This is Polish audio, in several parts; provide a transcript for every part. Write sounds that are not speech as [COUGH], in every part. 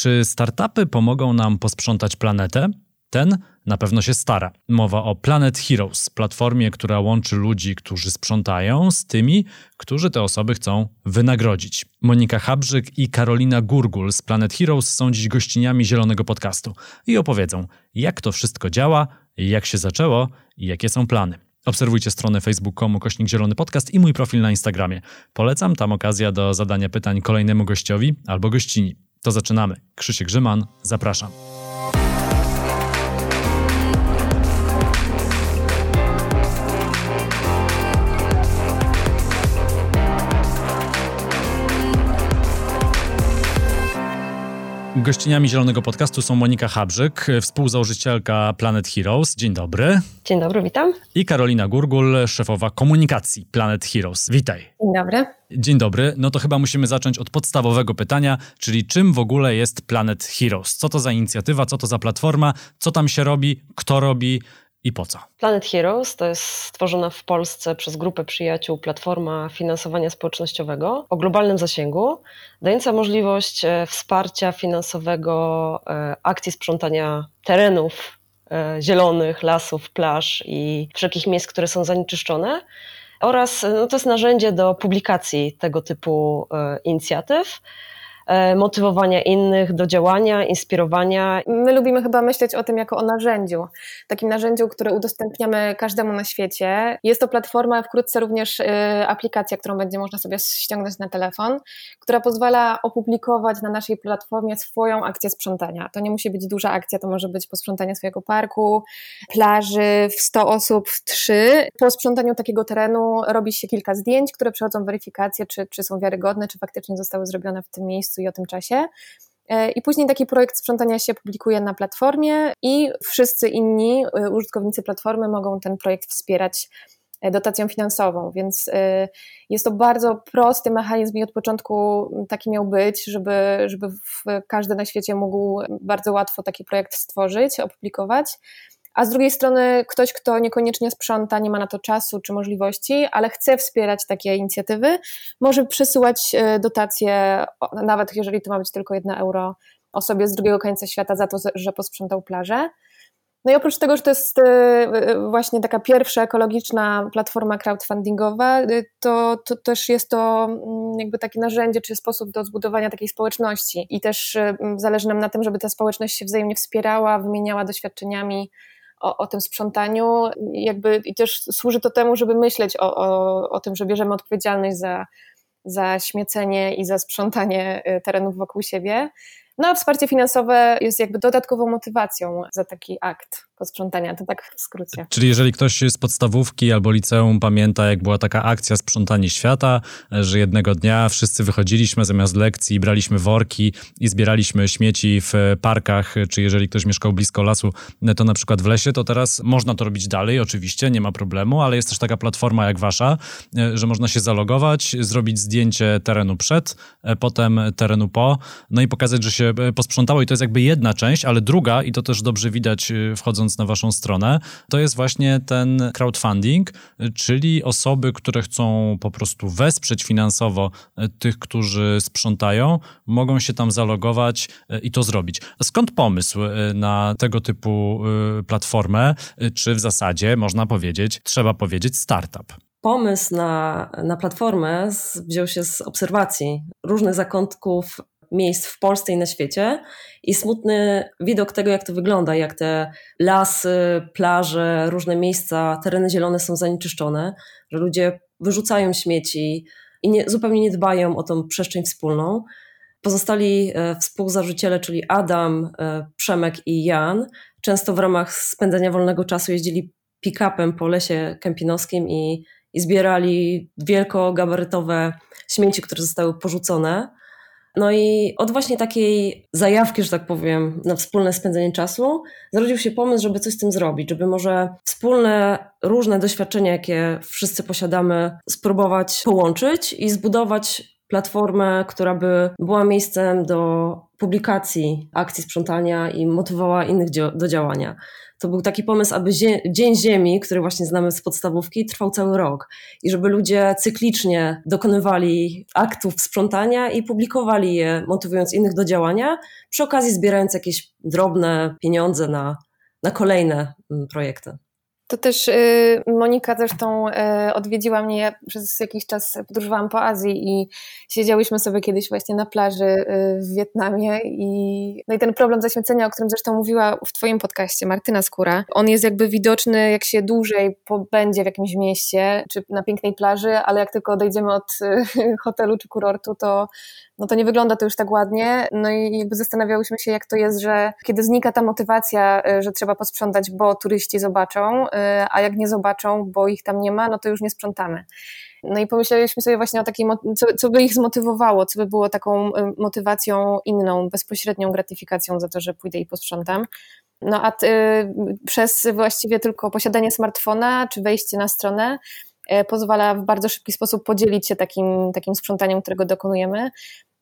Czy startupy pomogą nam posprzątać planetę? Ten na pewno się stara. Mowa o Planet Heroes, platformie, która łączy ludzi, którzy sprzątają, z tymi, którzy te osoby chcą wynagrodzić. Monika Habrzyk i Karolina Gurgul z Planet Heroes są dziś gościniami Zielonego Podcastu i opowiedzą, jak to wszystko działa, jak się zaczęło i jakie są plany. Obserwujcie stronę facebook.com kośnik Zielony Podcast i mój profil na Instagramie. Polecam, tam okazja do zadania pytań kolejnemu gościowi albo gościni. To zaczynamy. Krzysiek Grzyman, zapraszam. Gościniami Zielonego Podcastu są Monika Habrzyk, współzałożycielka Planet Heroes. Dzień dobry. Dzień dobry, witam. I Karolina Gurgul, szefowa komunikacji Planet Heroes. Witaj. Dzień dobry. Dzień dobry. No to chyba musimy zacząć od podstawowego pytania, czyli czym w ogóle jest Planet Heroes? Co to za inicjatywa, co to za platforma, co tam się robi, kto robi, i po co? Planet Heroes to jest stworzona w Polsce przez grupę przyjaciół platforma finansowania społecznościowego o globalnym zasięgu, dająca możliwość e, wsparcia finansowego e, akcji sprzątania terenów e, zielonych, lasów, plaż i wszelkich miejsc, które są zanieczyszczone. Oraz no, to jest narzędzie do publikacji tego typu inicjatyw. E, motywowania innych do działania, inspirowania. My lubimy chyba myśleć o tym jako o narzędziu, takim narzędziu, które udostępniamy każdemu na świecie. Jest to platforma, wkrótce również e, aplikacja, którą będzie można sobie ściągnąć na telefon, która pozwala opublikować na naszej platformie swoją akcję sprzątania. To nie musi być duża akcja, to może być posprzątanie swojego parku, plaży w 100 osób w 3. Po sprzątaniu takiego terenu robi się kilka zdjęć, które przechodzą weryfikację, czy, czy są wiarygodne, czy faktycznie zostały zrobione w tym miejscu i o tym czasie. E, I później taki projekt sprzątania się publikuje na platformie i wszyscy inni e, użytkownicy platformy mogą ten projekt wspierać e, dotacją finansową, więc jest to bardzo prosty mechanizm i od początku taki miał być, żeby, żeby każdy na świecie mógł bardzo łatwo taki projekt stworzyć, opublikować a z drugiej strony ktoś, kto niekoniecznie sprząta, nie ma na to czasu czy możliwości, ale chce wspierać takie inicjatywy, może przesyłać e, dotacje, nawet jeżeli to ma być tylko jedna euro osobie z drugiego końca świata za to, że posprzątał plażę. No i oprócz tego, że to jest e, e, właśnie taka pierwsza ekologiczna platforma crowdfundingowa, to, to też jest to mm, jakby takie narzędzie czy sposób do zbudowania takiej społeczności. I też zależy nam na tym, żeby ta społeczność się wzajemnie wspierała, wymieniała doświadczeniami, o, o tym sprzątaniu, jakby i też służy to temu, żeby myśleć o, o, o tym, że bierzemy odpowiedzialność za, za śmiecenie i za sprzątanie y, terenów wokół siebie. No a wsparcie finansowe jest jakby dodatkową motywacją za taki akt posprzątania, to tak w skrócie. Czyli jeżeli ktoś z podstawówki albo liceum pamięta, jak była taka akcja sprzątanie świata, że jednego dnia wszyscy wychodziliśmy zamiast lekcji, braliśmy worki i zbieraliśmy śmieci w parkach, czy jeżeli ktoś mieszkał blisko lasu, to na przykład w lesie, to teraz można to robić dalej, oczywiście, nie ma problemu, ale jest też taka platforma jak wasza, że można się zalogować, zrobić zdjęcie terenu przed, potem terenu po, no i pokazać, że się posprzątało i to jest jakby jedna część, ale druga, i to też dobrze widać wchodząc na waszą stronę, to jest właśnie ten crowdfunding, czyli osoby, które chcą po prostu wesprzeć finansowo e, tych, którzy sprzątają, mogą się tam zalogować e, i to zrobić. Skąd pomysł e, na tego typu platformę? Czy w zasadzie można powiedzieć, trzeba powiedzieć startup? Pomysł na, na platformę wziął się z obserwacji różnych zakątków miejsc w Polsce i na świecie i smutny widok tego, jak to wygląda, jak te lasy, plaże, różne miejsca, tereny zielone są zanieczyszczone, że ludzie wyrzucają śmieci i nie, zupełnie nie dbają o tą przestrzeń wspólną. Pozostali e, współzażyciele, czyli Adam, e, Przemek i Jan, często w ramach spędzania wolnego czasu jeździli pick-upem po lesie kempinowskim i, i zbierali wielkogabarytowe śmieci, które zostały porzucone. No i od właśnie takiej zajawki, że tak powiem, na wspólne spędzenie czasu, zrodził się pomysł, żeby coś z tym zrobić, żeby może wspólne, różne doświadczenia, jakie wszyscy posiadamy, spróbować połączyć i zbudować platformę, która by była miejscem do publikacji akcji sprzątania i motywowała innych do działania. To był taki pomysł, aby Dzień Ziemi, który właśnie znamy z podstawówki, trwał cały rok i żeby ludzie cyklicznie dokonywali aktów sprzątania i publikowali je, motywując innych do działania, przy okazji zbierając jakieś drobne pieniądze na, na kolejne mm, projekty. To też y, Monika zresztą y, odwiedziła mnie, ja przez jakiś czas podróżowałam po Azji i siedziałyśmy sobie kiedyś właśnie na plaży y, w Wietnamie i, no i ten problem zaśmiecenia, o którym zresztą mówiła w twoim podcaście Martyna Skóra, on jest jakby widoczny jak się dłużej pobędzie w jakimś mieście czy na pięknej plaży, ale jak tylko odejdziemy od [LAUGHS] hotelu czy kurortu, to no to nie wygląda to już tak ładnie. No i jakby zastanawiałyśmy się, jak to jest, że kiedy znika ta motywacja, że trzeba posprzątać, bo turyści zobaczą, a jak nie zobaczą, bo ich tam nie ma, no to już nie sprzątamy. No i pomyśleliśmy sobie właśnie o takiej, co, co by ich zmotywowało, co by było taką y, motywacją inną, bezpośrednią gratyfikacją za to, że pójdę i posprzątam. No a przez właściwie tylko posiadanie smartfona czy wejście na stronę pozwala w bardzo szybki sposób podzielić się takim, takim sprzątaniem, którego dokonujemy.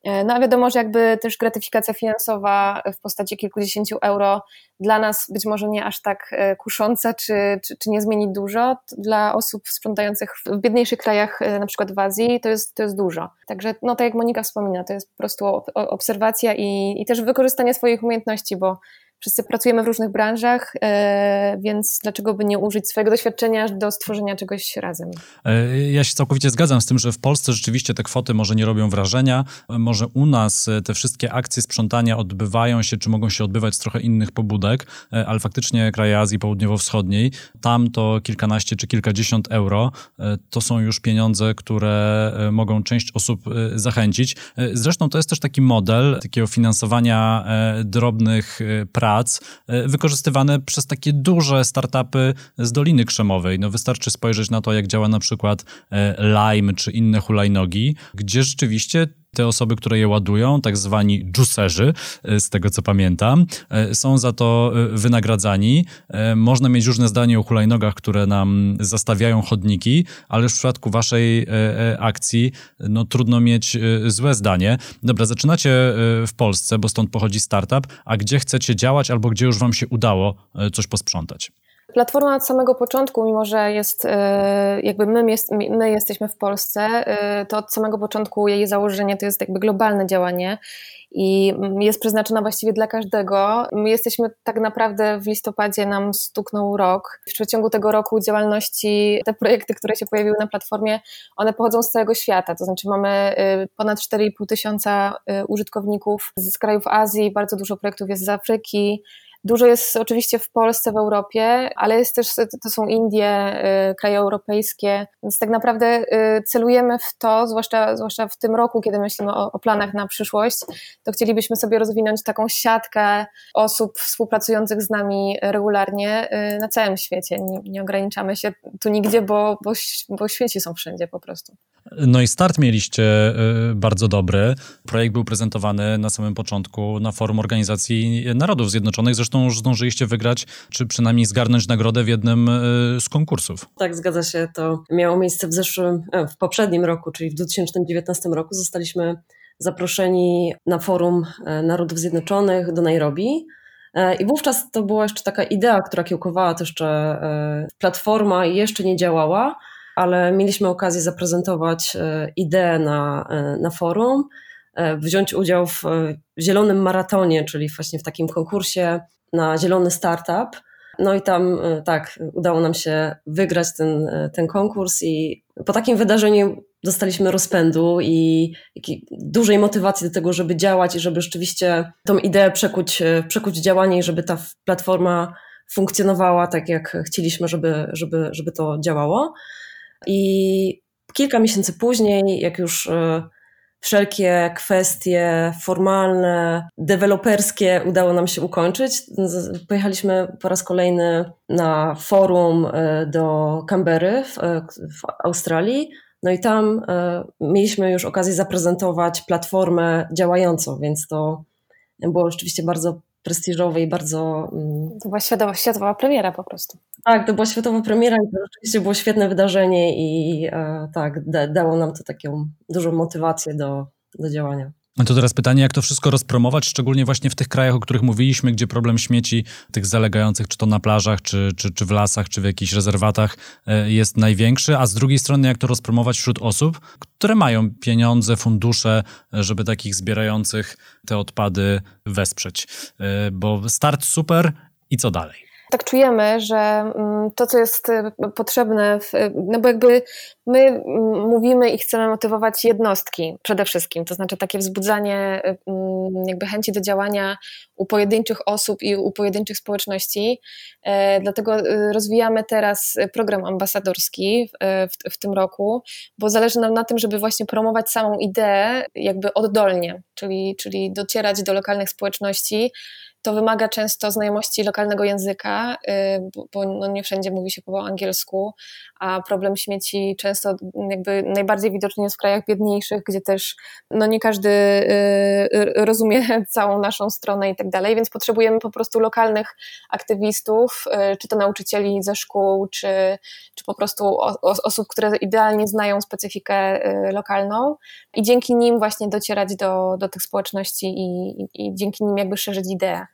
E, no a wiadomo, że jakby też gratyfikacja finansowa w postaci kilkudziesięciu euro dla nas być może nie aż tak e, kusząca, czy, czy, czy nie zmieni dużo. Dla osób sprzątających w biedniejszych krajach, e, na przykład w Azji, to jest, to jest dużo. Także, no tak jak Monika wspomina, to jest po prostu obserwacja i, i też wykorzystanie swoich umiejętności, bo Wszyscy pracujemy w różnych branżach, e, więc dlaczego by nie użyć swojego doświadczenia do stworzenia czegoś razem? E, ja się całkowicie zgadzam z tym, że w Polsce rzeczywiście te kwoty może nie robią wrażenia. Może u nas te wszystkie akcje sprzątania odbywają się, czy mogą się odbywać z trochę innych pobudek, e, ale faktycznie kraje Azji Południowo-Wschodniej, tam to kilkanaście czy kilkadziesiąt euro to są już pieniądze, które mogą część osób zachęcić. Zresztą to jest też taki model takiego finansowania drobnych prac, prac e, wykorzystywane przez takie duże startupy z Doliny Krzemowej. No wystarczy spojrzeć na to, jak działa na przykład e, Lime czy inne hulajnogi, gdzie rzeczywiście te osoby, które je ładują, tak zwani juicerzy, e, z tego co pamiętam, są za to wynagradzani. Można mieć różne zdanie o hulajnogach, które nam zastawiają chodniki, ale w przypadku waszej akcji no, trudno mieć złe zdanie. Dobra, zaczynacie w Polsce, bo stąd pochodzi startup, a gdzie chcecie działać albo gdzie już wam się udało coś posprzątać? Platforma od samego początku, mimo że jest e, jakby my, my jesteśmy w Polsce, e, to od samego początku jej założenie to jest jakby globalne działanie i jest przeznaczona właściwie dla każdego. My jesteśmy tak naprawdę w listopadzie nam stuknął rok. W przeciągu tego roku działalności, te projekty, które się pojawiły na platformie, one pochodzą z całego świata. To znaczy mamy e, ponad 4,5 tysiąca użytkowników z krajów Azji, bardzo dużo projektów jest z Afryki, Dużo jest oczywiście w Polsce, w Europie, ale jest też, to są Indie, y, kraje europejskie, więc tak naprawdę y, celujemy w to, zwłaszcza, zwłaszcza w tym roku, kiedy myślimy o, o planach na przyszłość, to chcielibyśmy sobie rozwinąć taką siatkę osób współpracujących z nami regularnie y, na całym świecie. Nie, nie ograniczamy się tu nigdzie, bo, bo, bo świeci są wszędzie po prostu. No i start mieliście bardzo dobry. Projekt był prezentowany na samym początku na forum Organizacji Narodów Zjednoczonych. Zresztą już zdążyliście wygrać, czy przynajmniej zgarnąć nagrodę w jednym e, z konkursów. Tak, zgadza się. To miało miejsce w zeszłym, e, w poprzednim roku, czyli w 2019 roku. Zostaliśmy zaproszeni na forum e, Narodów Zjednoczonych do Nairobi. I wówczas to była jeszcze taka idea, która kiełkowała, to jeszcze platforma jeszcze nie działała, ale mieliśmy okazję zaprezentować ideę na, na forum, wziąć udział w Zielonym Maratonie, czyli właśnie w takim konkursie na zielony startup. No i tam e, tak, udało nam się wygrać ten, e, ten konkurs i po takim wydarzeniu dostaliśmy rozpędu i dużej motywacji do tego, żeby działać i żeby rzeczywiście tą ideę przekuć, e, przekuć w działanie i żeby ta platforma funkcjonowała tak, jak chcieliśmy, żeby, żeby, żeby to działało. I kilka miesięcy później, jak już wszelkie kwestie formalne, deweloperskie udało nam się ukończyć. Pojechaliśmy po raz kolejny na forum e, do Canberry w, e, w Australii. No i tam e, mieliśmy już okazję zaprezentować platformę działającą, więc to było rzeczywiście bardzo prestiżowe i bardzo. Mm, to była światowa, światowa premiera po prostu. Tak, to była światowa premiera i to rzeczywiście było świetne wydarzenie i e, tak, da, dało nam to taką dużą motywację do, do działania. To teraz pytanie, jak to wszystko rozpromować, szczególnie właśnie w tych krajach, o których mówiliśmy, gdzie problem śmieci, tych zalegających, czy to na plażach, czy, czy, czy w lasach, czy w jakichś rezerwatach e, jest największy, a z drugiej strony, jak to rozpromować wśród osób, które mają pieniądze, fundusze, e, żeby takich zbierających te odpady wesprzeć. E, bo start super i co dalej? Tak czujemy, że mm, to, co jest y, potrzebne, w, no bo jakby my mm, mówimy i chcemy motywować jednostki przede wszystkim, to znaczy takie wzbudzanie y, mm, jakby chęci do działania u pojedynczych osób i u pojedynczych społeczności. E, dlatego y, rozwijamy teraz program ambasadorski w, w tym roku, bo zależy nam na tym, żeby właśnie promować samą ideę jakby oddolnie, czyli, czyli docierać do lokalnych społeczności, to wymaga często znajomości lokalnego języka, y, bo no nie wszędzie mówi się po angielsku, a problem śmieci często jakby najbardziej widoczny jest w krajach biedniejszych, gdzie też no nie każdy y, y, rozumie [LAUGHS] całą naszą stronę i tak dalej, więc potrzebujemy po prostu lokalnych aktywistów, czy to nauczycieli ze szkół, czy, czy po prostu osób, które idealnie znają specyfikę lokalną i dzięki nim właśnie docierać do, do tych społeczności i, i, i dzięki nim jakby szerzyć ideę.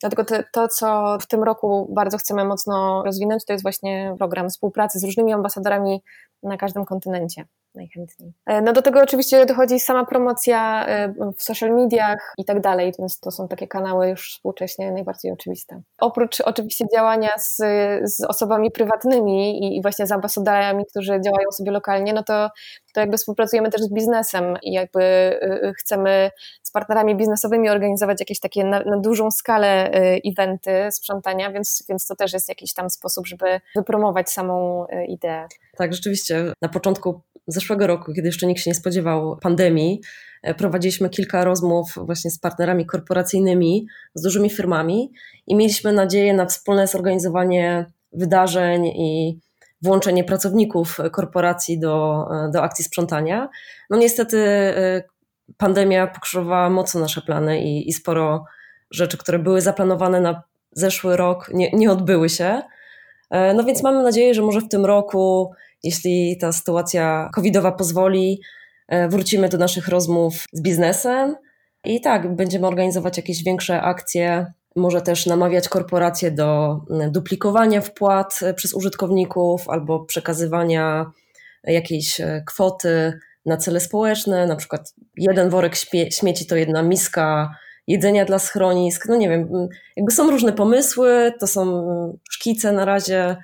Dlatego to, to, co w tym roku bardzo chcemy mocno rozwinąć, to jest właśnie program współpracy z różnymi ambasadorami na każdym kontynencie najchętniej. E, no do tego oczywiście dochodzi sama promocja e, w social mediach i tak dalej, więc to są takie kanały już współcześnie najbardziej oczywiste. Oprócz oczywiście działania z, z osobami prywatnymi i, i właśnie z ambasadorami, którzy działają sobie lokalnie, no to, to jakby współpracujemy też z biznesem i jakby e, chcemy z partnerami biznesowymi organizować jakieś takie na, na dużą skalę eventy sprzątania, więc, więc to też jest jakiś tam sposób, żeby wypromować samą ideę. Tak, rzeczywiście na początku zeszłego roku, kiedy jeszcze nikt się nie spodziewał pandemii, e, prowadziliśmy kilka rozmów właśnie z partnerami korporacyjnymi, z dużymi firmami i mieliśmy nadzieję na wspólne zorganizowanie wydarzeń i włączenie pracowników korporacji do, e, do akcji sprzątania. No niestety e, pandemia pokrzyżowała mocno nasze plany i, i sporo rzeczy, które były zaplanowane na zeszły rok, nie, nie odbyły się. No więc mamy nadzieję, że może w tym roku jeśli ta sytuacja covidowa pozwoli, e, wrócimy do naszych rozmów z biznesem i tak, będziemy organizować jakieś większe akcje, może też namawiać korporacje do duplikowania wpłat e, przez użytkowników albo przekazywania jakiejś e, kwoty na cele społeczne, na przykład jeden worek śmieci to jedna miska jedzenia dla schronisk. No nie wiem, jakby są różne pomysły, to są szkice na razie,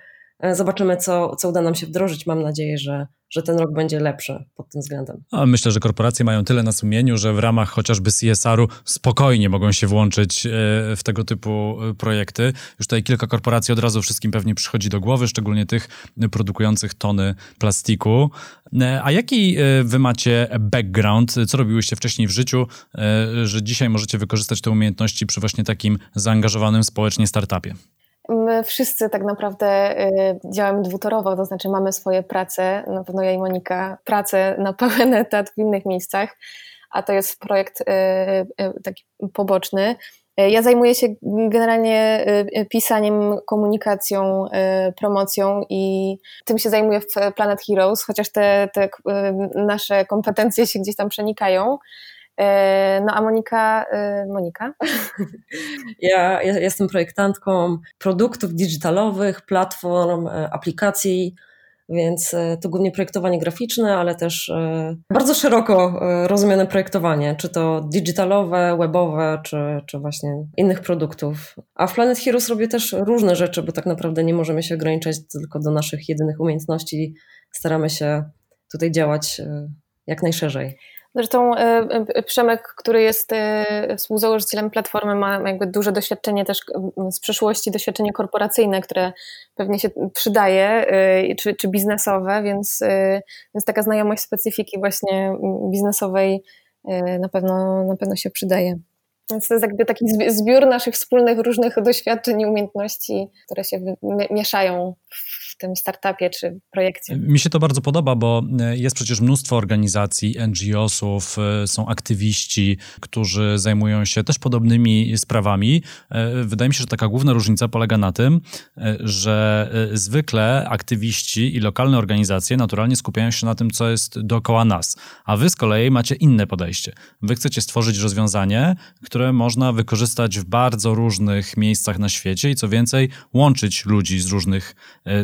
zobaczymy, co, co uda nam się wdrożyć. Mam nadzieję, że, że ten rok będzie lepszy pod tym względem. A myślę, że korporacje mają tyle na sumieniu, że w ramach chociażby CSR-u spokojnie mogą się włączyć e, w tego typu e, projekty. Już tutaj kilka korporacji od razu wszystkim pewnie przychodzi do głowy, szczególnie tych produkujących tony plastiku. A jaki wy macie background? Co robiłyście wcześniej w życiu, że dzisiaj możecie wykorzystać te umiejętności przy właśnie takim zaangażowanym społecznie startupie? My wszyscy tak naprawdę y, działamy dwutorowo, to znaczy mamy swoje prace, na pewno ja i Monika, pracę na pełen etat w innych miejscach, a to jest projekt y, y, taki poboczny. Ja zajmuję się generalnie pisaniem, komunikacją, promocją i tym się zajmuję w Planet Heroes, chociaż te, te nasze kompetencje się gdzieś tam przenikają. E, no a Monika, e, Monika? [LAUGHS] Ja, ja jestem projektantką produktów digitalowych, platform, e, aplikacji, więc to głównie projektowanie graficzne, ale też bardzo szeroko rozumiane projektowanie, czy to digitalowe, webowe, czy, czy właśnie innych produktów. A w Planet Heroes robię też różne rzeczy, bo tak naprawdę nie możemy się ograniczać tylko do naszych jedynych umiejętności. Staramy się tutaj działać jak najszerzej. Zresztą e, e, Przemek, który jest e, współzałożycielem platformy, ma jakby duże doświadczenie też z przeszłości, doświadczenie korporacyjne, które pewnie się przydaje, czy, czy biznesowe, więc, więc taka znajomość specyfiki właśnie biznesowej na pewno, na pewno się przydaje. Więc to jest jakby taki zbiór naszych wspólnych różnych doświadczeń i umiejętności, które się mieszają w tym startupie czy projekcie. Mi się to bardzo podoba, bo e, jest przecież mnóstwo organizacji, NGO-sów, e, są aktywiści, którzy zajmują się też podobnymi sprawami. E, wydaje mi się, że taka główna różnica polega na tym, że zwykle aktywiści i lokalne organizacje naturalnie skupiają się na tym, co jest dookoła nas, a wy z kolei macie inne podejście. Wy chcecie stworzyć rozwiązanie, które można wykorzystać w bardzo różnych miejscach na świecie i co więcej, łączyć ludzi z różnych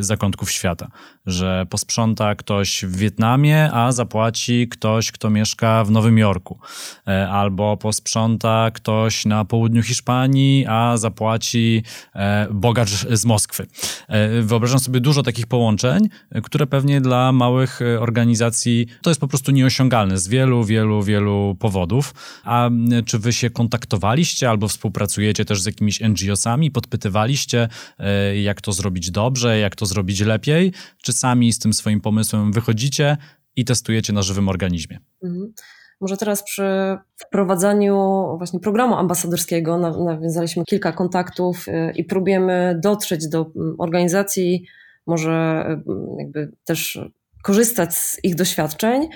zakątków świata, że posprząta ktoś w Wietnamie, a zapłaci ktoś, kto mieszka w Nowym Jorku, e, albo posprząta ktoś na południu Hiszpanii, a zapłaci e, bogacz z Moskwy. E, wyobrażam sobie dużo takich połączeń, które pewnie dla małych organizacji to jest po prostu nieosiągalne z wielu, wielu, wielu powodów. A czy wy się kontaktowaliście albo współpracujecie też z jakimiś NGO-sami, podpytywaliście, jak to zrobić dobrze, jak to zrobić lepiej, czy sami z tym swoim pomysłem wychodzicie i testujecie na żywym organizmie? Mhm. Może teraz przy wprowadzaniu właśnie programu ambasadorskiego nawiązaliśmy kilka kontaktów y, i próbujemy dotrzeć do mm, organizacji, może y, jakby też korzystać z ich doświadczeń.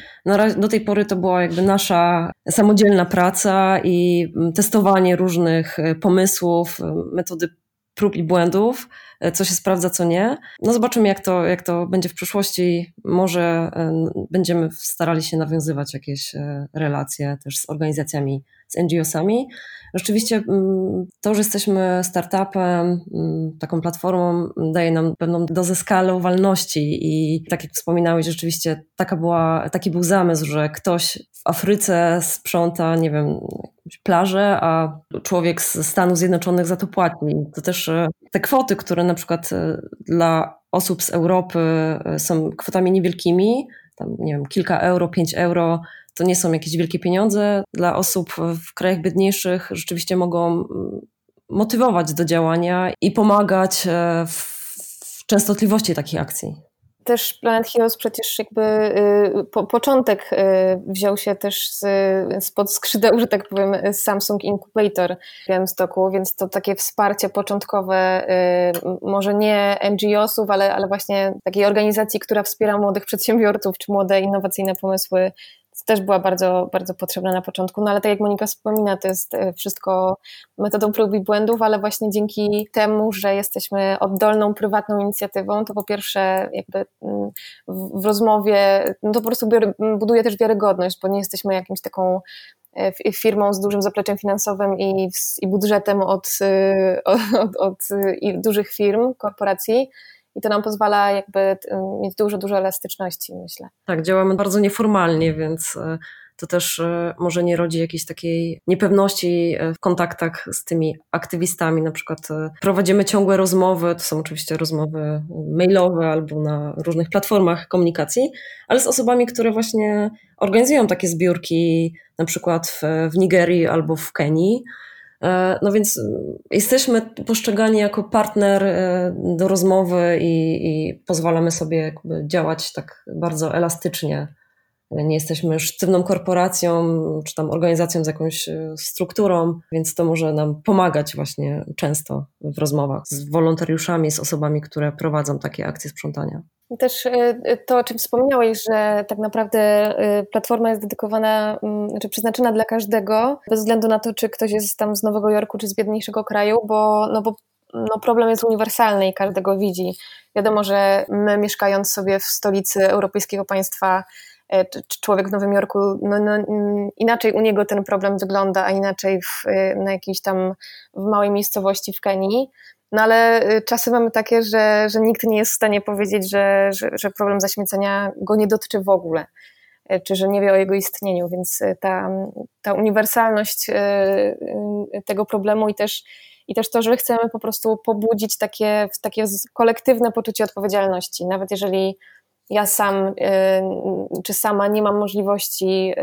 do tej pory to była jakby nasza samodzielna praca i mm, testowanie różnych y, pomysłów, metody prób i błędów, e, co się sprawdza, co nie. No zobaczymy, jak to, jak to będzie w przyszłości. Może e, będziemy starali się nawiązywać jakieś e, relacje też z organizacjami, z NGO-sami. Rzeczywiście mm, to, że jesteśmy startupem, mm, taką platformą, daje nam pewną dozę skalowalności i tak jak wspominałeś, rzeczywiście taka była, taki był zamysł, że ktoś w Afryce sprząta, nie wiem, plażę, a człowiek z Stanów Zjednoczonych za to płaci. To też e, te kwoty, które na przykład e, dla osób z Europy e, są kwotami niewielkimi, tam nie wiem, kilka euro, pięć euro, to nie są jakieś wielkie pieniądze. Dla osób w krajach biedniejszych rzeczywiście mogą mm, motywować do działania i pomagać w częstotliwości takich akcji też Planet Heroes przecież jakby y, po, początek y, wziął się też z, spod skrzydeł, że tak powiem, Samsung Incubator w Białymstoku, więc to takie wsparcie początkowe, y, może nie NGO-sów, ale, ale właśnie takiej organizacji, która wspiera młodych przedsiębiorców czy młode innowacyjne pomysły też była bardzo, bardzo potrzebna na początku. No ale tak jak Monika wspomina, to jest e, wszystko metodą prób i błędów, ale właśnie dzięki temu, że jesteśmy oddolną, prywatną inicjatywą, to po pierwsze jakby mm, w rozmowie, no to po prostu buduje też wiarygodność, bo nie jesteśmy jakimś taką e, firmą z dużym zapleczem finansowym i, i budżetem od, e, [LAUGHS] od, od, od dużych firm, korporacji, i to nam pozwala jakby mieć dużo, dużo elastyczności, myślę. Tak, działamy bardzo nieformalnie, więc e, to też e, może nie rodzi jakiejś takiej niepewności w kontaktach z tymi aktywistami. Na przykład prowadzimy ciągłe rozmowy, to są oczywiście rozmowy mailowe albo na różnych platformach komunikacji, ale z osobami, które właśnie organizują takie zbiórki, na przykład w, w Nigerii albo w Kenii. E, no więc jesteśmy postrzegani jako partner e, do rozmowy i, i pozwalamy sobie działać tak bardzo elastycznie. Nie jesteśmy sztywną korporacją czy tam organizacją z jakąś e, strukturą, więc to może nam pomagać właśnie często w rozmowach z wolontariuszami, z osobami, które prowadzą takie akcje sprzątania. Też y, to, o czym wspomniałeś, że tak naprawdę platforma jest dedykowana, mm, czy przeznaczona dla każdego, bez względu na to, czy ktoś jest tam z Nowego Jorku, czy z biedniejszego kraju, bo, no bo no problem jest uniwersalny i każdego widzi. Wiadomo, że my mieszkając sobie w stolicy europejskiego państwa, e, człowiek w Nowym Jorku, no, no, mm, inaczej u niego ten problem wygląda, a inaczej w, y, na jakiejś tam w małej miejscowości w Kenii. No ale y, czasy mamy takie, że, że nikt nie jest w stanie powiedzieć, że, że, że problem zaśmiecenia go nie dotyczy w ogóle czy że nie wie o jego istnieniu, więc ta, ta uniwersalność tego problemu i też, i też to, że chcemy po prostu pobudzić takie, takie kolektywne poczucie odpowiedzialności, nawet jeżeli ja sam czy sama nie mam możliwości,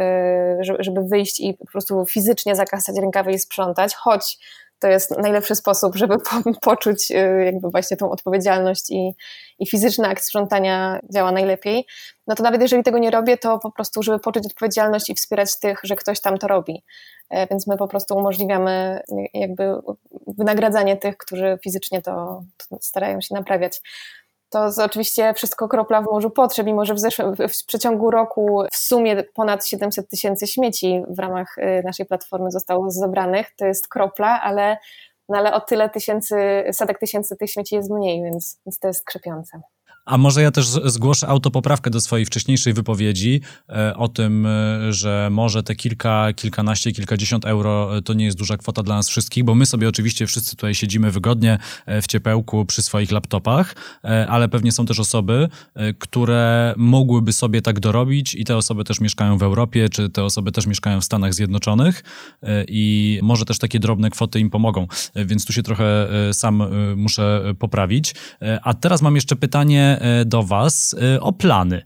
żeby wyjść i po prostu fizycznie zakasać rękawy i sprzątać, choć to jest najlepszy sposób, żeby po, [LAUGHS] poczuć y, jakby właśnie tą odpowiedzialność i, i fizyczny akt sprzątania działa najlepiej. No to nawet jeżeli tego nie robię, to po prostu, żeby poczuć odpowiedzialność i wspierać tych, że ktoś tam to robi. E, więc my po prostu umożliwiamy jakby wynagradzanie tych, którzy fizycznie to, to starają się naprawiać. To jest oczywiście wszystko kropla w morzu potrzeb, mimo że w, zeszłym, w przeciągu roku w sumie ponad 700 tysięcy śmieci w ramach y, naszej platformy zostało zebranych. To jest kropla, ale, no ale o tyle tysięcy, setek tysięcy tych śmieci jest mniej, więc, więc to jest krzepiące. A może ja też zgłoszę autopoprawkę do swojej wcześniejszej wypowiedzi e, o tym, e, że może te kilka, kilkanaście, kilkadziesiąt euro e, to nie jest duża kwota dla nas wszystkich, bo my sobie oczywiście wszyscy tutaj siedzimy wygodnie w ciepełku przy swoich laptopach, ale pewnie są też osoby, które mogłyby sobie tak dorobić i te osoby też mieszkają w Europie, czy te osoby też mieszkają w Stanach Zjednoczonych i może też takie drobne kwoty im pomogą. Więc tu się trochę sam muszę poprawić. A teraz mam jeszcze pytanie E, do Was e, o plany.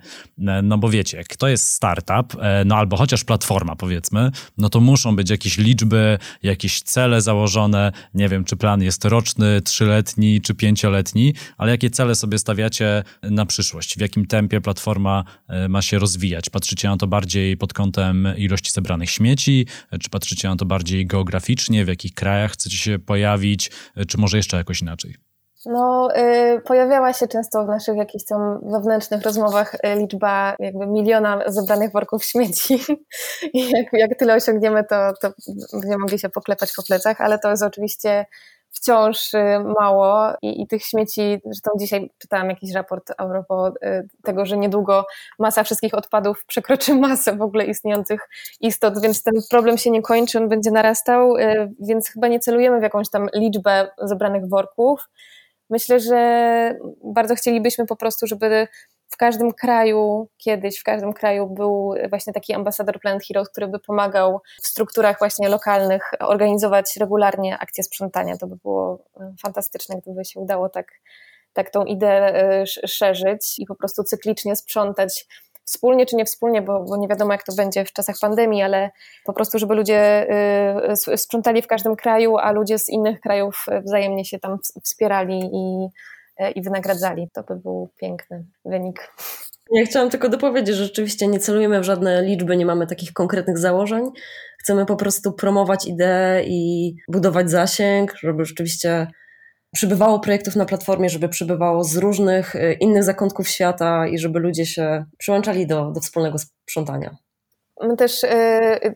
E, no bo wiecie, kto jest startup, no albo chociaż platforma powiedzmy, no to muszą być jakieś liczby, jakieś cele założone. Nie wiem, czy plan jest roczny, trzyletni czy pięcioletni, ale jakie cele sobie stawiacie na przyszłość? W jakim tempie platforma ma się rozwijać? Patrzycie na to bardziej pod kątem ilości zebranych śmieci, czy patrzycie na to bardziej geograficznie, w jakich krajach chcecie się pojawić, czy może jeszcze jakoś inaczej? No, y, pojawiała się często w naszych jakichś tam wewnętrznych rozmowach y, liczba jakby miliona zebranych worków śmieci. [LAUGHS] I jak, jak tyle osiągniemy, to, to będziemy mogli się poklepać po plecach, ale to jest oczywiście wciąż y, mało. I, i tych śmieci, zresztą dzisiaj czytałam jakiś raport a propos y, tego, że niedługo masa wszystkich odpadów przekroczy masę w ogóle istniejących istot, więc ten problem się nie kończy, on będzie narastał, więc chyba nie celujemy w jakąś tam liczbę zebranych worków, Myślę, że bardzo chcielibyśmy po prostu, żeby w każdym kraju, kiedyś w każdym kraju był właśnie taki ambasador Planet Heroes, który by pomagał w strukturach właśnie lokalnych organizować regularnie akcje sprzątania. To by było e, fantastyczne, gdyby się udało tak, tak tą ideę e, szerzyć i po prostu cyklicznie sprzątać wspólnie czy nie wspólnie, bo, bo nie wiadomo jak to będzie w czasach pandemii, ale po prostu, żeby ludzie y, sprzątali w każdym kraju, a ludzie z innych krajów wzajemnie się tam wspierali i, y, i wynagradzali. To by był piękny wynik. Ja chciałam tylko dopowiedzieć, że rzeczywiście nie celujemy w żadne liczby, nie mamy takich konkretnych założeń. Chcemy po prostu promować ideę i budować zasięg, żeby rzeczywiście przybywało projektów na platformie, żeby przybywało z różnych y, innych zakątków świata i żeby ludzie się przyłączali do, do wspólnego sprzątania. My też y,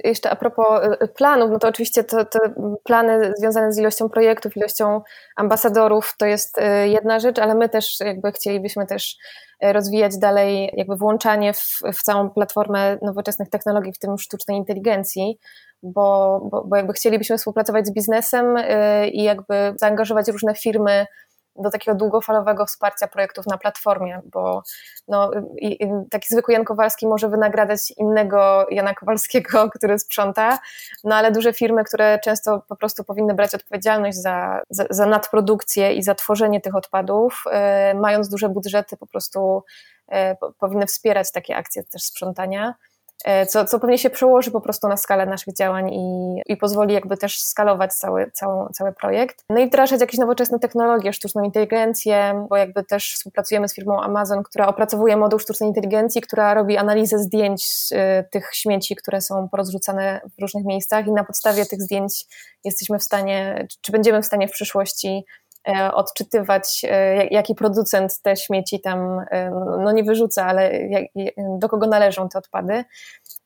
jeszcze a propos y, planów, no to oczywiście te, te, plany związane z ilością projektów, ilością ambasadorów to jest jedna rzecz, ale my też jakby chcielibyśmy też rozwijać dalej jakby włączanie w, w całą platformę nowoczesnych technologii, w tym sztucznej inteligencji, bo, bo, bo jakby chcielibyśmy współpracować z biznesem y, i jakby zaangażować różne firmy do takiego długofalowego wsparcia projektów na platformie, bo no, i, i taki zwykły Jan Kowalski może wynagradzać innego Jana Kowalskiego, [LAUGHS] który sprząta, no ale duże firmy, które często po prostu powinny brać odpowiedzialność za, za, za nadprodukcję i za tworzenie tych odpadów, y, mając duże budżety, po prostu y, po, powinny wspierać takie akcje też sprzątania. E, co, co pewnie się przełoży po prostu na skalę naszych działań i, i pozwoli jakby też skalować cały, cały, cały projekt. No i wdrażać jakieś nowoczesne technologie, sztuczną inteligencję, bo jakby też współpracujemy z firmą Amazon, która opracowuje moduł sztucznej inteligencji, która robi analizę zdjęć y, tych śmieci, które są porozrzucane w różnych miejscach i na podstawie tych zdjęć jesteśmy w stanie, czy będziemy w stanie w przyszłości E, odczytywać, e, jaki producent te śmieci tam, e, no nie wyrzuca, ale do kogo należą te odpady.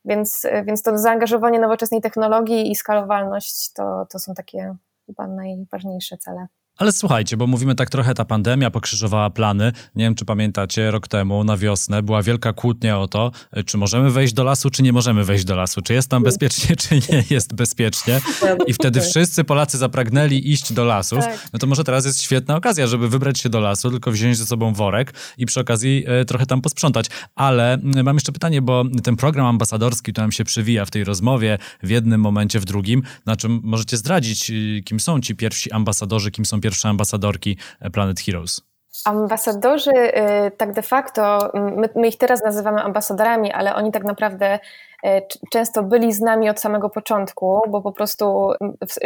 Więc, więc to zaangażowanie nowoczesnej technologii i skalowalność to, to są takie chyba najważniejsze cele. Ale słuchajcie, bo mówimy tak trochę, ta pandemia pokrzyżowała plany. Nie wiem, czy pamiętacie, rok temu na wiosnę była wielka kłótnia o to, czy możemy wejść do lasu, czy nie możemy wejść do lasu, czy jest tam bezpiecznie, [LAUGHS] czy nie jest bezpiecznie. I wtedy wszyscy Polacy zapragnęli iść do lasów. Tak. No to może teraz jest świetna okazja, żeby wybrać się do lasu, tylko wziąć ze sobą worek i przy okazji e, trochę tam posprzątać. Ale mam jeszcze pytanie, bo ten program ambasadorski to nam się przywija w tej rozmowie, w jednym momencie, w drugim. Na czym możecie zdradzić, y, kim są ci pierwsi ambasadorzy, kim są pierwsze ambasadorki Planet Heroes? Ambasadorzy, y, tak de facto, my, my, ich teraz nazywamy ambasadorami, ale oni tak naprawdę y, często byli z nami od samego początku, bo po prostu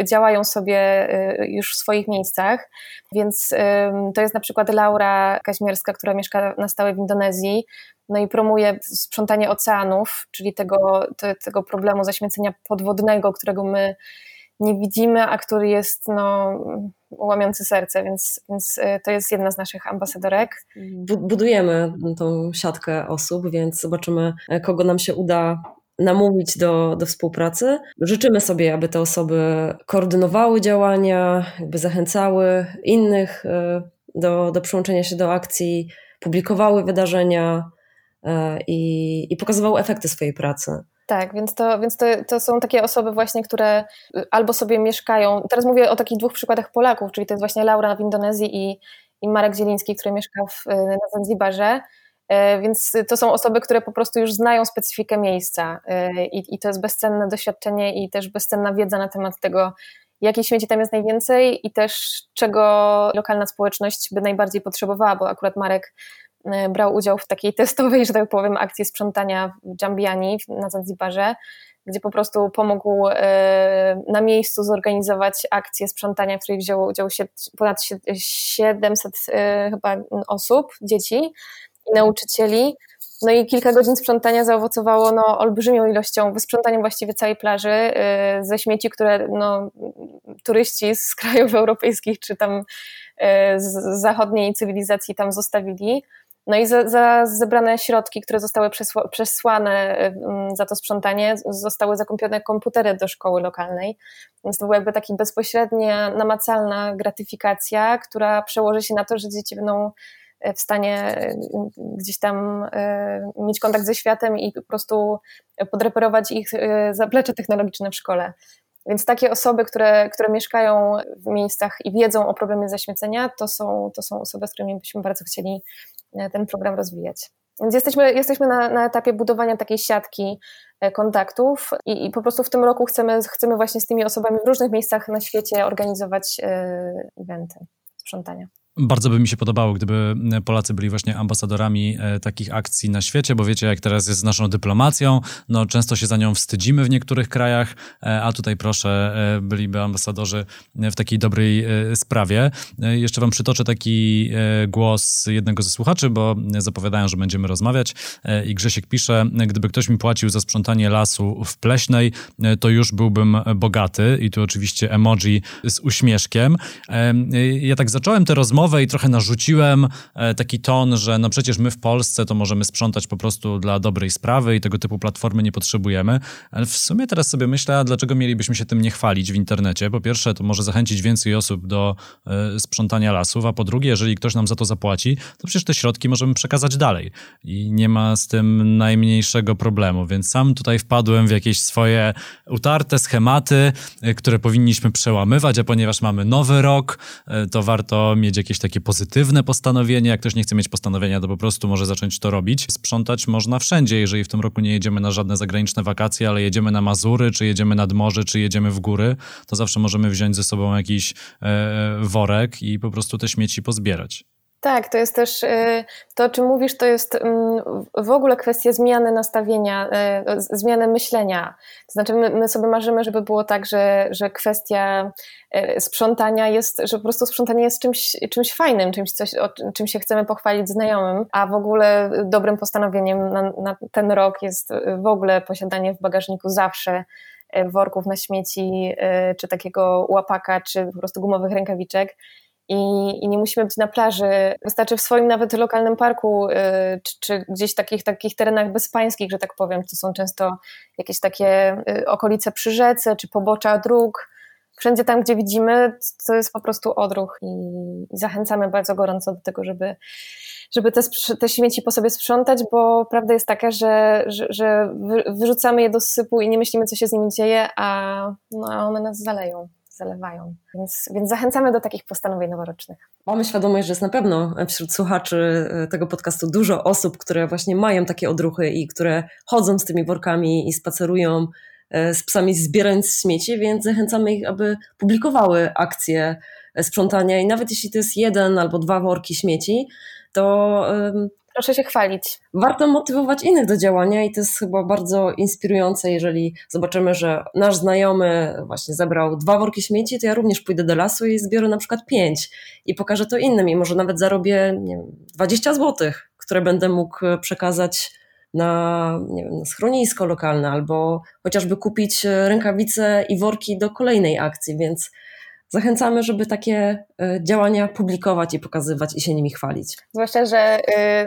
działają sobie y, już w swoich miejscach. Więc to jest na przykład Laura Kaźmierska, która mieszka na stałe w Indonezji. No i promuje sprzątanie oceanów, czyli tego, tego problemu zaśmiecenia podwodnego, którego my nie widzimy, a który jest no, łamiący serce, więc, więc to jest jedna z naszych ambasadorek. Budujemy tą siatkę osób, więc zobaczymy, kogo nam się uda namówić do, do współpracy. Życzymy sobie, aby te osoby koordynowały działania, jakby zachęcały innych do, do przyłączenia się do akcji, publikowały wydarzenia i, i pokazywały efekty swojej pracy. Tak, więc, to, więc to, to są takie osoby właśnie, które y, albo sobie mieszkają, teraz mówię o takich dwóch przykładach Polaków, czyli to jest właśnie Laura w Indonezji i, i Marek Zieliński, który mieszka w, y, na Zanzibarze, y, więc to są osoby, które po prostu już znają specyfikę miejsca i, i to jest bezcenne doświadczenie i też bezcenna wiedza na temat tego, jakich śmieci tam jest najwięcej i też czego lokalna społeczność by najbardziej potrzebowała, bo akurat Marek brał udział w takiej testowej, że tak powiem, akcji sprzątania w Dżambiani na Zanzibarze, gdzie po prostu pomógł e, na miejscu zorganizować akcję sprzątania, w której wzięło udział ponad 700 e, chyba osób, dzieci i nauczycieli. No i kilka godzin sprzątania zaowocowało no, olbrzymią ilością, wysprzątaniem właściwie całej plaży ze śmieci, które no, turyści z krajów [LAUGHS] europejskich czy tam z zachodniej cywilizacji tam zostawili. No i za, za, zebrane środki, które zostały przesła, przesłane za to sprzątanie, zostały zakupione komputery do szkoły lokalnej. Więc to była jakby taka bezpośrednia, namacalna gratyfikacja, która przełoży się na to, że dzieci będą e, w stanie e, gdzieś tam e, mieć kontakt ze światem i po prostu podreperować ich zaplecze technologiczne w szkole. Więc takie osoby, które, które mieszkają w miejscach i wiedzą o problemie zaśmiecenia, to są, to są osoby, z którymi byśmy bardzo chcieli ten program rozwijać. Więc jesteśmy, jesteśmy na, na etapie budowania takiej siatki e, kontaktów i, i, po prostu w tym roku chcemy, chcemy właśnie z tymi osobami w różnych miejscach na świecie organizować y, eventy sprzątania. Bardzo by mi się podobało, gdyby Polacy byli właśnie ambasadorami e, takich akcji na świecie, bo wiecie, jak teraz jest z naszą dyplomacją, no często się za nią wstydzimy w niektórych krajach, e, a tutaj proszę, e, byliby ambasadorzy w takiej dobrej sprawie. Jeszcze wam przytoczę taki głos jednego ze słuchaczy, bo zapowiadają, że będziemy rozmawiać i Grzesiek pisze, gdyby ktoś mi płacił za sprzątanie lasu w Pleśnej, to już byłbym bogaty i tu oczywiście emoji z uśmieszkiem. Ja tak zacząłem tę rozmowę rozmowę i trochę narzuciłem e, taki ton, że no przecież my w Polsce to możemy sprzątać po prostu dla dobrej sprawy i tego typu platformy nie potrzebujemy. Ale w sumie teraz sobie myślę, dlaczego mielibyśmy się tym nie chwalić w internecie? Po pierwsze, to może zachęcić więcej osób do y, sprzątania lasów, a po drugie, jeżeli ktoś nam za to zapłaci, to przecież te środki możemy przekazać dalej i nie ma z tym najmniejszego problemu. Więc sam tutaj wpadłem w jakieś swoje utarte schematy, y, które powinniśmy przełamywać, a ponieważ mamy nowy rok, to warto mieć jakieś jakieś takie pozytywne postanowienie. Jak ktoś nie chce mieć postanowienia, to po prostu może zacząć to robić. Sprzątać można wszędzie, jeżeli w tym roku nie jedziemy na żadne zagraniczne wakacje, ale jedziemy na Mazury, czy jedziemy nad morze, czy jedziemy w góry, to zawsze możemy wziąć ze sobą jakiś e, worek i po prostu te śmieci pozbierać. Tak, to jest też y, to, o czym mówisz, to jest mm, w ogóle kwestia zmiany nastawienia, y, zmiany myślenia. To znaczy, my, my sobie marzymy, żeby było tak, że, że kwestia y, sprzątania jest, że po prostu sprzątanie jest czymś, czymś fajnym, czymś, coś, o czym się chcemy pochwalić znajomym, a w ogóle dobrym postanowieniem na, na ten rok jest w ogóle posiadanie w bagażniku zawsze worków na śmieci, czy takiego łapaka, czy po prostu gumowych rękawiczek i, i, nie musimy być na plaży. Wystarczy w swoim nawet lokalnym parku, y, czy, czy, gdzieś takich, takich terenach bezpańskich, że tak powiem. To są często jakieś takie y, okolice przy rzece, czy pobocza dróg. Wszędzie tam, gdzie widzimy, to jest po prostu odruch i, i zachęcamy bardzo gorąco do tego, żeby, żeby te, te śmieci po sobie sprzątać, bo prawda jest taka, że, że, że wyrzucamy je do sypu i nie myślimy, co się z nimi dzieje, a, no, a one nas zaleją zalewają. Więc, więc zachęcamy do takich postanowień noworocznych. Mamy świadomość, że jest na pewno wśród słuchaczy e, tego podcastu dużo osób, które właśnie mają takie odruchy i które chodzą z tymi workami i spacerują e, z psami zbierając śmieci, więc zachęcamy ich, aby publikowały akcje sprzątania i nawet jeśli to jest jeden albo dwa worki śmieci, to Proszę się chwalić. Warto motywować innych do działania i to jest chyba bardzo inspirujące, jeżeli zobaczymy, że nasz znajomy właśnie zebrał dwa worki śmieci, to ja również pójdę do lasu i zbiorę na przykład pięć i pokażę to innym i może nawet zarobię nie wiem, 20 złotych, które będę mógł przekazać na, nie wiem, na schronisko lokalne albo chociażby kupić rękawice i worki do kolejnej akcji, więc zachęcamy, żeby takie działania publikować i pokazywać i się nimi chwalić. Zwłaszcza, że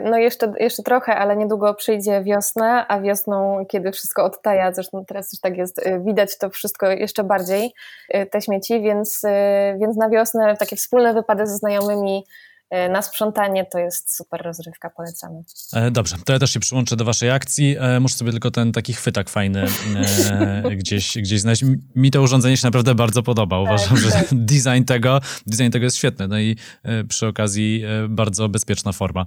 no jeszcze, jeszcze trochę, ale niedługo przyjdzie wiosna, a wiosną, kiedy wszystko odtaja, zresztą teraz też tak jest, widać to wszystko jeszcze bardziej, te śmieci, więc, więc na wiosnę takie wspólne wypady ze znajomymi E, na sprzątanie to jest super rozrywka, polecamy. E, dobrze, to ja też się przyłączę do waszej akcji. E, muszę sobie tylko ten taki chwytak fajny [LAUGHS] gdzieś, gdzieś znaleźć. Mi to urządzenie się naprawdę bardzo podoba. Tak, Uważam, tak, że tak. [LAUGHS] design tego, design tego jest świetny. No i przy okazji bardzo bezpieczna forma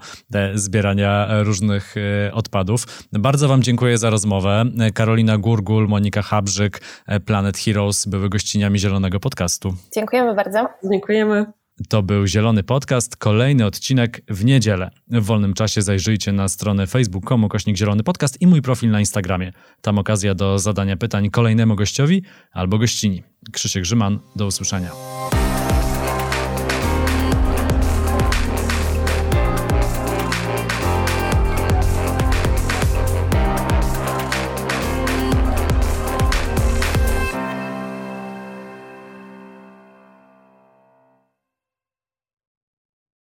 zbierania różnych odpadów. Bardzo wam dziękuję za rozmowę. Karolina Gurgul, Monika Habrzyk, Planet Heroes były gościniami Zielonego Podcastu. Dziękujemy bardzo. Dziękujemy. To był Zielony Podcast, kolejny odcinek w niedzielę. W wolnym czasie zajrzyjcie na stronę facebook.com kośnik Zielony Podcast i mój profil na Instagramie. Tam okazja do zadania pytań kolejnemu gościowi albo gościni. Krzysiek Grzyman, do usłyszenia.